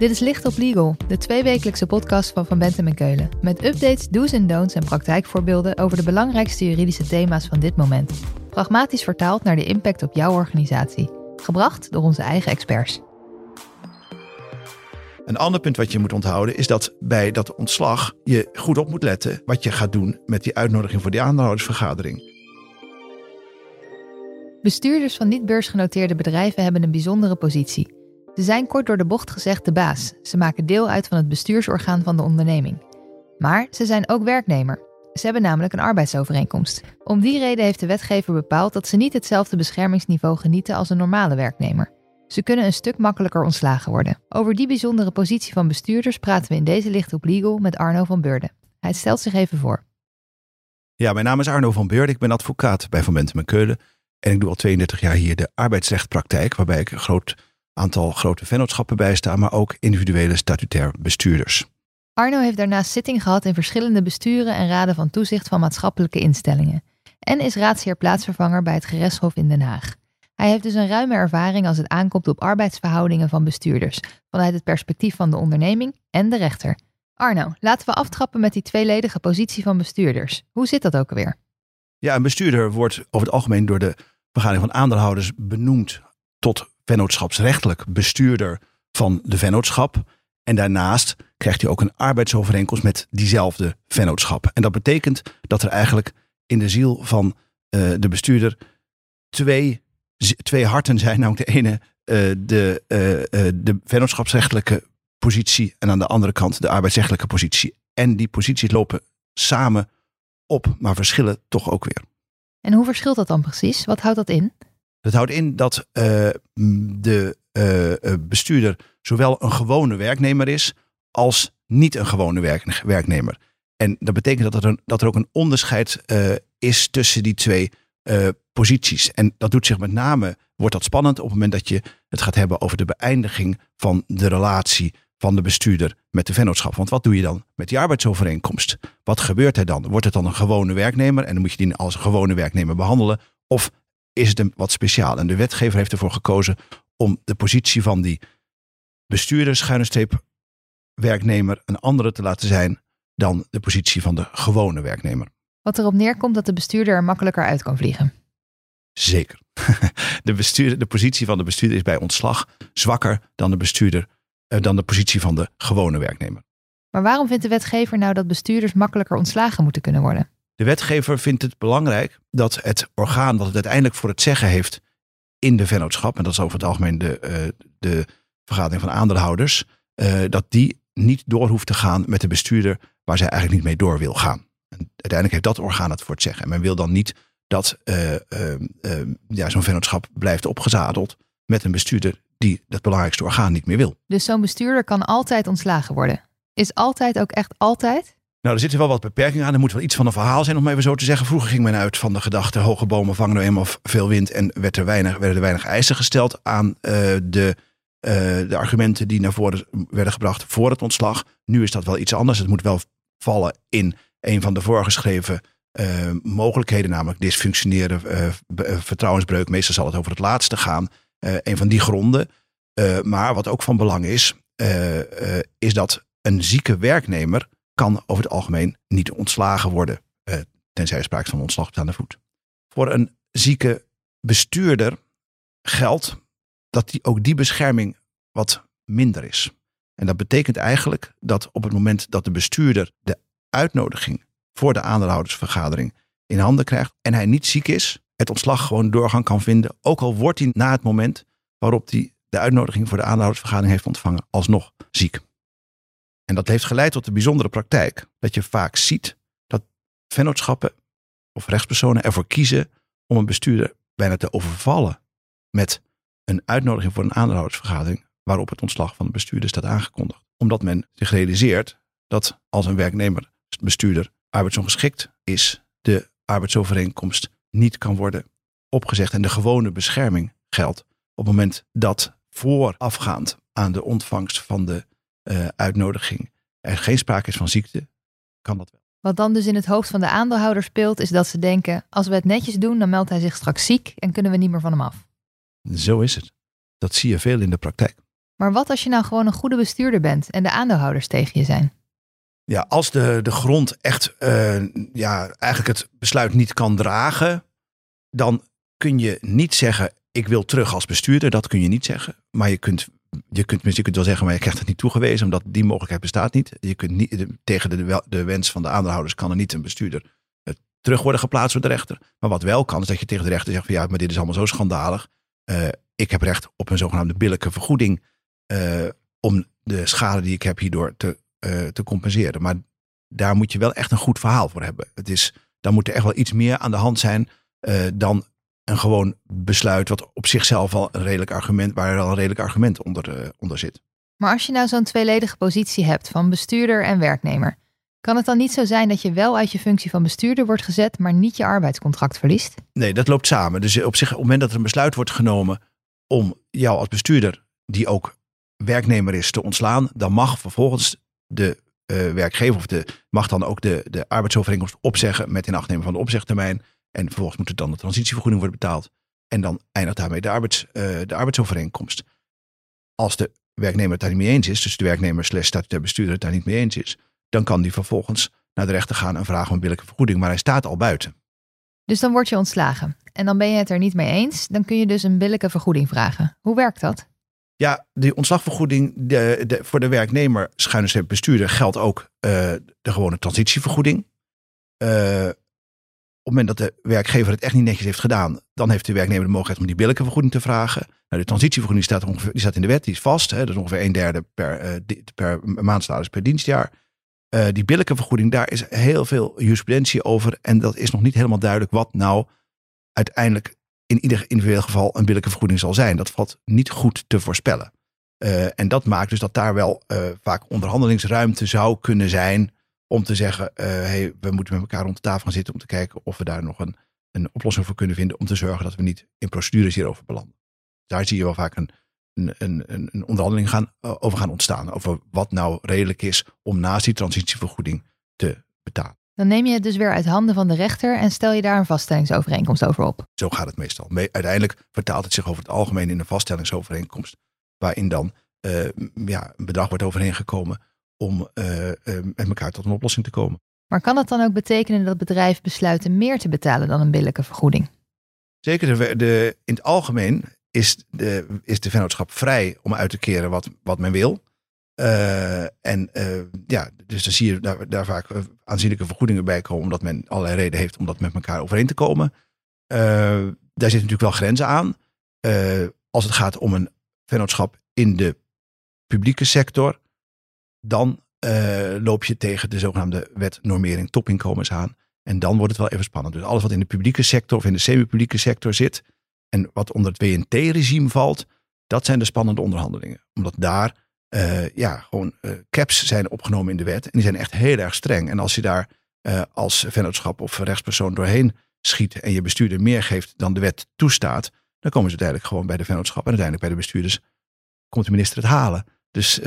Dit is Licht op Legal, de tweewekelijkse podcast van Van Bentem en Keulen. Met updates, do's en don'ts en praktijkvoorbeelden over de belangrijkste juridische thema's van dit moment. Pragmatisch vertaald naar de impact op jouw organisatie. Gebracht door onze eigen experts. Een ander punt wat je moet onthouden is dat bij dat ontslag je goed op moet letten wat je gaat doen met die uitnodiging voor die aandeelhoudersvergadering. Bestuurders van niet-beursgenoteerde bedrijven hebben een bijzondere positie. Ze zijn kort door de bocht gezegd de baas. Ze maken deel uit van het bestuursorgaan van de onderneming. Maar ze zijn ook werknemer. Ze hebben namelijk een arbeidsovereenkomst. Om die reden heeft de wetgever bepaald dat ze niet hetzelfde beschermingsniveau genieten als een normale werknemer. Ze kunnen een stuk makkelijker ontslagen worden. Over die bijzondere positie van bestuurders praten we in deze Licht op Legal met Arno van Beurden. Hij stelt zich even voor. Ja, mijn naam is Arno van Beurden. Ik ben advocaat bij Van Bentem en Keulen. En ik doe al 32 jaar hier de arbeidsrechtpraktijk, waarbij ik een groot aantal grote vennootschappen bijsta, maar ook individuele statutair bestuurders. Arno heeft daarnaast zitting gehad in verschillende besturen en raden van toezicht van maatschappelijke instellingen. En is raadsheer plaatsvervanger bij het gerechtshof in Den Haag. Hij heeft dus een ruime ervaring als het aankomt op arbeidsverhoudingen van bestuurders, vanuit het perspectief van de onderneming en de rechter. Arno, laten we aftrappen met die tweeledige positie van bestuurders. Hoe zit dat ook alweer? Ja, een bestuurder wordt over het algemeen door de vergadering van aandeelhouders benoemd tot vennootschapsrechtelijk bestuurder van de vennootschap. En daarnaast krijgt hij ook een arbeidsovereenkomst met diezelfde vennootschap. En dat betekent dat er eigenlijk in de ziel van uh, de bestuurder twee, twee harten zijn. Namelijk de ene uh, de, uh, de vennootschapsrechtelijke positie en aan de andere kant de arbeidsrechtelijke positie. En die posities lopen samen op, maar verschillen toch ook weer. En hoe verschilt dat dan precies? Wat houdt dat in? Dat houdt in dat uh, de uh, bestuurder zowel een gewone werknemer is als niet een gewone werk, werknemer. En dat betekent dat er, dat er ook een onderscheid is tussen die twee posities. En dat doet zich met name, wordt dat spannend op het moment dat je het gaat hebben over de beëindiging van de relatie van de bestuurder met de vennootschap. Want wat doe je dan met die arbeidsovereenkomst? Wat gebeurt er dan? Wordt het dan een gewone werknemer en dan moet je die als een gewone werknemer behandelen? Of is het een wat speciaal? En de wetgever heeft ervoor gekozen om de positie van die bestuurder, schuine streep, werknemer een andere te laten zijn dan de positie van de gewone werknemer. Wat erop neerkomt dat de bestuurder er makkelijker uit kan vliegen. Zeker. De, bestuurder, de positie van de bestuurder is bij ontslag zwakker dan de bestuurder eh, dan de positie van de gewone werknemer. Maar waarom vindt de wetgever nou dat bestuurders makkelijker ontslagen moeten kunnen worden? De wetgever vindt het belangrijk dat het orgaan wat het uiteindelijk voor het zeggen heeft in de vennootschap, en dat is over het algemeen de, uh, de vergadering van aandeelhouders, uh, dat die niet door hoeft te gaan met de bestuurder waar zij eigenlijk niet mee door wil gaan. En uiteindelijk heeft dat orgaan het voor het zeggen. En men wil dan niet dat uh, ja, zo'n vennootschap blijft opgezadeld met een bestuurder die dat belangrijkste orgaan niet meer wil. Dus zo'n bestuurder kan altijd ontslagen worden? Is altijd ook echt altijd? Nou, er zitten wel wat beperkingen aan. Er moet wel iets van een verhaal zijn, om even zo te zeggen. Vroeger ging men uit van de gedachte: hoge bomen vangen nou eenmaal veel wind. En werd er weinig, werden er weinig eisen gesteld aan uh, de, uh, de argumenten die naar voren werden gebracht voor het ontslag. Nu is dat wel iets anders. Het moet wel vallen in een van de voorgeschreven uh, mogelijkheden, namelijk dysfunctioneren, vertrouwensbreuk. Meestal zal het over het laatste gaan. een van die gronden. maar wat ook van belang is, is dat een zieke werknemer kan over het algemeen niet ontslagen worden, eh, tenzij er sprake van ontslag aan de voet. Voor een zieke bestuurder geldt dat die, ook die bescherming wat minder is. En dat betekent eigenlijk dat op het moment dat de bestuurder de uitnodiging voor de aandeelhoudersvergadering in handen krijgt en hij niet ziek is, het ontslag gewoon doorgang kan vinden, ook al wordt hij na het moment waarop hij de uitnodiging voor de aandeelhoudersvergadering heeft ontvangen alsnog ziek. En dat heeft geleid tot de bijzondere praktijk dat je vaak ziet dat vennootschappen of rechtspersonen ervoor kiezen om een bestuurder bijna te overvallen met een uitnodiging voor een aandeelhoudersvergadering waarop het ontslag van de bestuurder staat aangekondigd. Omdat men zich realiseert dat als een werknemer, bestuurder, arbeidsongeschikt is, de arbeidsovereenkomst niet kan worden opgezegd en de gewone bescherming geldt op het moment dat voorafgaand aan de ontvangst van de uh, uitnodiging er geen sprake is van ziekte, kan dat wel. Wat dan dus in het hoofd van de aandeelhouder speelt, is dat ze denken: als we het netjes doen, dan meldt hij zich straks ziek en kunnen we niet meer van hem af. Zo is het. Dat zie je veel in de praktijk. Maar wat als je nou gewoon een goede bestuurder bent en de aandeelhouders tegen je zijn? Ja, als de, de grond echt uh, ja, eigenlijk het besluit niet kan dragen, dan kun je niet zeggen: ik wil terug als bestuurder. Dat kun je niet zeggen. Maar je kunt, je kunt, je kunt wel zeggen, maar je krijgt het niet toegewezen, omdat die mogelijkheid bestaat niet. Je kunt niet tegen de, de wens van de aandeelhouders kan er niet een bestuurder uh, terug worden geplaatst door de rechter. Maar wat wel kan, is dat je tegen de rechter zegt: van ja, maar dit is allemaal zo schandalig. Uh, ik heb recht op een zogenaamde billijke vergoeding om de schade die ik heb hierdoor te te compenseren. Maar daar moet je wel echt een goed verhaal voor hebben. Het is, dan moet er echt wel iets meer aan de hand zijn dan een gewoon besluit wat op zichzelf al een redelijk argument, waar er al een redelijk argument onder, uh, onder zit. Maar als je nou zo'n tweeledige positie hebt van bestuurder en werknemer, kan het dan niet zo zijn dat je wel uit je functie van bestuurder wordt gezet, maar niet je arbeidscontract verliest? Nee, dat loopt samen. Dus op zich, op het moment dat er een besluit wordt genomen om jou als bestuurder, die ook werknemer is, te ontslaan, dan mag vervolgens de uh, werkgever of de, mag dan ook de, de arbeidsovereenkomst opzeggen met inachtnemen van de opzegtermijn. En vervolgens moet er dan de transitievergoeding worden betaald. En dan eindigt daarmee de, arbeids, uh, de arbeidsovereenkomst. Als de werknemer het daar niet mee eens is, dus de werknemer slash statutair bestuurder het daar niet mee eens is, dan kan die vervolgens naar de rechter gaan en vragen om een billijke vergoeding. Maar hij staat al buiten. Dus dan word je ontslagen. En dan ben je het er niet mee eens. Dan kun je dus een billijke vergoeding vragen. Hoe werkt dat? Ja, die ontslagvergoeding de, de, voor de werknemer, schuine bestuurder, geldt ook uh, de gewone transitievergoeding. Uh, het moment dat de werkgever het echt niet netjes heeft gedaan, dan heeft de werknemer de mogelijkheid om die billijke vergoeding te vragen. Nou, de transitievergoeding staat, ongeveer, die staat in de wet, die is vast. Hè, is ongeveer een derde per, uh, per per dienstjaar. die billijke vergoeding, daar is heel veel jurisprudentie over. En dat is nog niet helemaal duidelijk wat nou uiteindelijk in ieder individueel geval een billijke vergoeding zal zijn. Dat valt niet goed te voorspellen. Uh, en dat maakt dus dat daar wel vaak onderhandelingsruimte zou kunnen zijn om te zeggen, uh, hey, we moeten met elkaar rond de tafel gaan zitten om te kijken of we daar nog een, een oplossing voor kunnen vinden om te zorgen dat we niet in procedures hierover belanden. Daar zie je wel vaak een, een, een, een onderhandeling gaan, over gaan ontstaan. Over wat nou redelijk is om naast die transitievergoeding te betalen. Dan neem je het dus weer uit handen van de rechter en stel je daar een vaststellingsovereenkomst over op. Zo gaat het meestal. Uiteindelijk vertaalt het zich over het algemeen in een vaststellingsovereenkomst. Waarin dan uh, ja, een bedrag wordt overeengekomen om uh, uh, met elkaar tot een oplossing te komen. Maar kan dat dan ook betekenen dat bedrijven besluiten meer te betalen dan een billijke vergoeding? Zeker, de, de, in het algemeen is de, is de vennootschap vrij om uit te keren wat, wat men wil. Uh, en uh, ja, dus dan zie je daar, daar, vaak aanzienlijke vergoedingen bij komen, omdat men allerlei reden heeft om dat met elkaar overeen te komen. Uh, daar zitten natuurlijk wel grenzen aan. als het gaat om een vennootschap in de publieke sector, dan loop je tegen de zogenaamde wet normering topinkomens aan. En dan wordt het wel even spannend. Dus alles wat in de publieke sector of in de semi-publieke sector zit en wat onder het WNT-regime valt, dat zijn de spannende onderhandelingen. Omdat daar uh, ja, gewoon uh, caps zijn opgenomen in de wet. En die zijn echt heel erg streng. En als je daar als vennootschap of rechtspersoon doorheen schiet en je bestuurder meer geeft dan de wet toestaat, dan komen ze uiteindelijk gewoon bij de vennootschap en uiteindelijk bij de bestuurders komt de minister het halen. Dus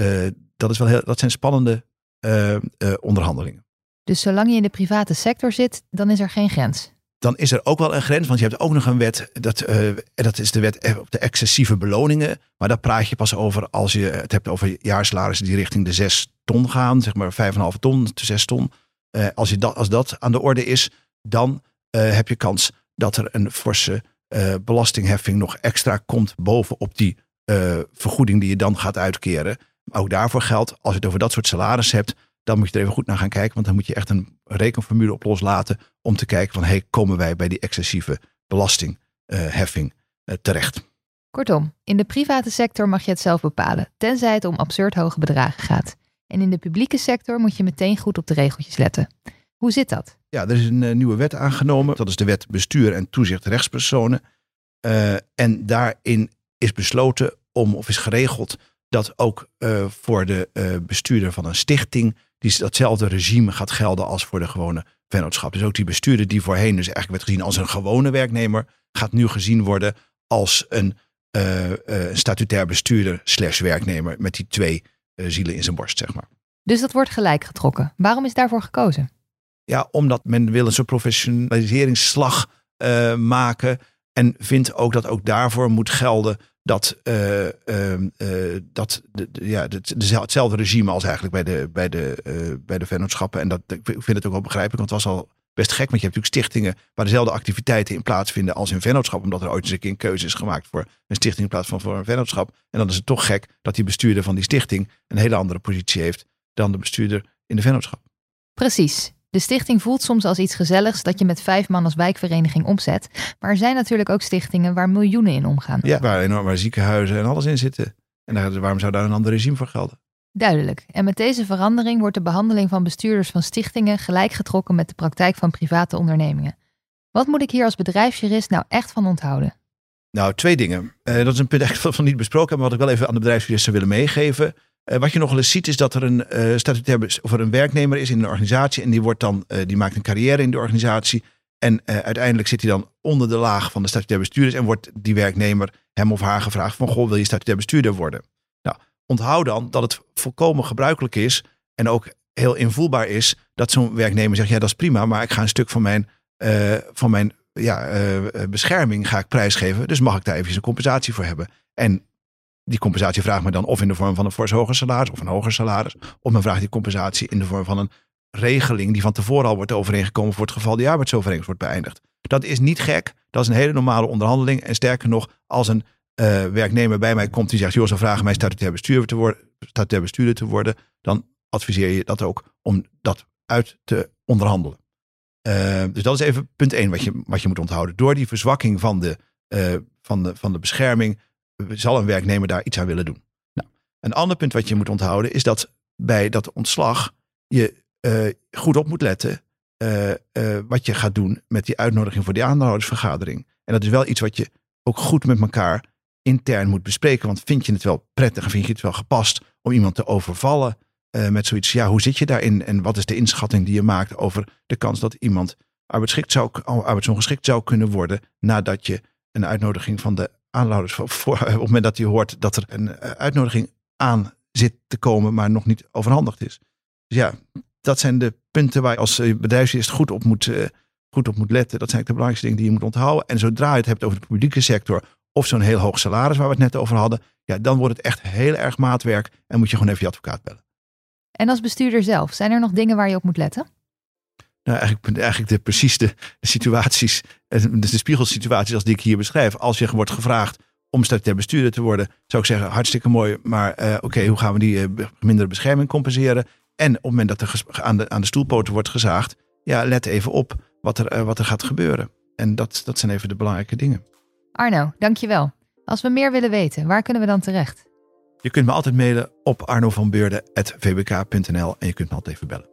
dat, is wel heel, dat zijn spannende onderhandelingen. Dus zolang je in de private sector zit, dan is er geen grens dan is er ook wel een grens. Want je hebt ook nog een wet, dat, uh, dat is de wet op de excessieve beloningen. Maar daar praat je pas over als je het hebt over jaarsalarissen die richting de 6 ton gaan. Zeg maar 5,5 ton tot 6 ton. Uh, als, je dat, als dat aan de orde is, dan uh, heb je kans dat er een forse belastingheffing nog extra komt bovenop die vergoeding die je dan gaat uitkeren. Ook daarvoor geldt, als je het over dat soort salaris hebt, dan moet je er even goed naar gaan kijken. Want dan moet je echt een rekenformule op loslaten om te kijken van hey, komen wij bij die excessieve belastingheffing uh, terecht. Kortom, in de private sector mag je het zelf bepalen, tenzij het om absurd hoge bedragen gaat. En in de publieke sector moet je meteen goed op de regeltjes letten. Hoe zit dat? Ja, er is een uh, nieuwe wet aangenomen. Dat is de wet bestuur en toezicht rechtspersonen. Uh, en daarin is besloten om, of is geregeld, dat ook uh, voor de bestuurder van een stichting die datzelfde regime gaat gelden als voor de gewone vennootschap. Dus ook die bestuurder die voorheen dus eigenlijk werd gezien als een gewone werknemer, gaat nu gezien worden als een uh, uh, statutair bestuurder slash werknemer met die twee zielen in zijn borst, zeg maar. Dus dat wordt gelijk getrokken. Waarom is daarvoor gekozen? Ja, omdat men wil een soort professionaliseringsslag maken en vindt ook dat ook daarvoor moet gelden dat, uh, uh, dat de, ja, hetzelfde regime als eigenlijk bij de, bij de, uh, bij de vennootschappen. En dat, ik vind het ook wel begrijpelijk, want het was al best gek. Want je hebt natuurlijk stichtingen waar dezelfde activiteiten in plaatsvinden als in vennootschap. Omdat er ooit eens een keer een keuze is gemaakt voor een stichting in plaats van voor een vennootschap. En dan is het toch gek dat die bestuurder van die stichting een hele andere positie heeft dan de bestuurder in de vennootschap. Precies. De stichting voelt soms als iets gezelligs dat je met vijf man als wijkvereniging omzet. Maar er zijn natuurlijk ook stichtingen waar miljoenen in omgaan. Ja, waar enorm ziekenhuizen en alles in zitten. En daar, waarom zou daar een ander regime voor gelden? Duidelijk. En met deze verandering wordt de behandeling van bestuurders van stichtingen gelijk getrokken met de praktijk van private ondernemingen. Wat moet ik hier als bedrijfsjurist nou echt van onthouden? Nou, twee dingen. Uh, dat is een punt echt van niet besproken, maar wat ik wel even aan de bedrijfsjuristen willen meegeven. Uh, wat je nog wel eens ziet is dat er een uh, statutair of er een werknemer is in een organisatie en die wordt dan, die maakt een carrière in de organisatie. En uiteindelijk zit hij dan onder de laag van de statutair bestuurders en wordt die werknemer hem of haar gevraagd van goh, wil je statutair bestuurder worden? onthoud dan dat het volkomen gebruikelijk is en ook heel invoelbaar is dat zo'n werknemer zegt, ja dat is prima, maar ik ga een stuk van mijn, van mijn ja, bescherming ga ik prijsgeven, dus mag ik daar even een compensatie voor hebben. En die compensatie vraagt me dan of in de vorm van een fors hoger salaris of een hoger salaris, of men vraagt die compensatie in de vorm van een regeling die van tevoren al wordt overeengekomen voor het geval die arbeidsovereenkomst wordt beëindigd. Dat is niet gek, dat is een hele normale onderhandeling en sterker nog, als een uh, werknemer bij mij komt die zegt: Joh, ze vragen mij statutair bestuurder te worden, statutair bestuurder te worden, dan adviseer je dat ook om dat uit te onderhandelen. Uh, dus dat is even punt 1 wat je, wat je moet onthouden. Door die verzwakking van de, uh, van, de, van de bescherming zal een werknemer daar iets aan willen doen. Nou, een ander punt wat je moet onthouden is dat bij dat ontslag je goed op moet letten wat je gaat doen met die uitnodiging voor die aandeelhoudersvergadering. En dat is wel iets wat je ook goed met elkaar intern moet bespreken. Want vind je het wel prettig en vind je het wel gepast om iemand te overvallen met zoiets? Ja, hoe zit je daarin en wat is de inschatting die je maakt over de kans dat iemand zou, arbeidsongeschikt zou kunnen worden nadat je een uitnodiging van de aanhouders, voor, op het moment dat hij hoort dat er een eh, uitnodiging aan zit te komen, maar nog niet overhandigd is. Dus ja, dat zijn de punten waar je als eh, bedrijfsjurist goed op moet, goed op moet letten. Dat zijn de belangrijkste dingen die je moet onthouden. En zodra je het hebt over de publieke sector of zo'n heel hoog salaris waar we het net over hadden, ja, dan wordt het echt heel erg maatwerk en moet je gewoon even je advocaat bellen. En als bestuurder zelf, zijn er nog dingen waar je op moet letten? Nou, eigenlijk, eigenlijk de, precies de, de situaties, de, de spiegelsituaties als die ik hier beschrijf. Als je wordt gevraagd om statutair bestuurder te worden, zou ik zeggen, hartstikke mooi, maar uh, oké, hoe gaan we die uh, mindere bescherming compenseren? En op het moment dat er aan de, aan de stoelpoten wordt gezaagd, ja, let even op wat er, uh, wat er gaat gebeuren. En dat, dat zijn even de belangrijke dingen. Arno, dankjewel. Als we meer willen weten, waar kunnen we dan terecht? Je kunt me altijd mailen op arnovanbeurden.vbk.nl en je kunt me altijd even bellen.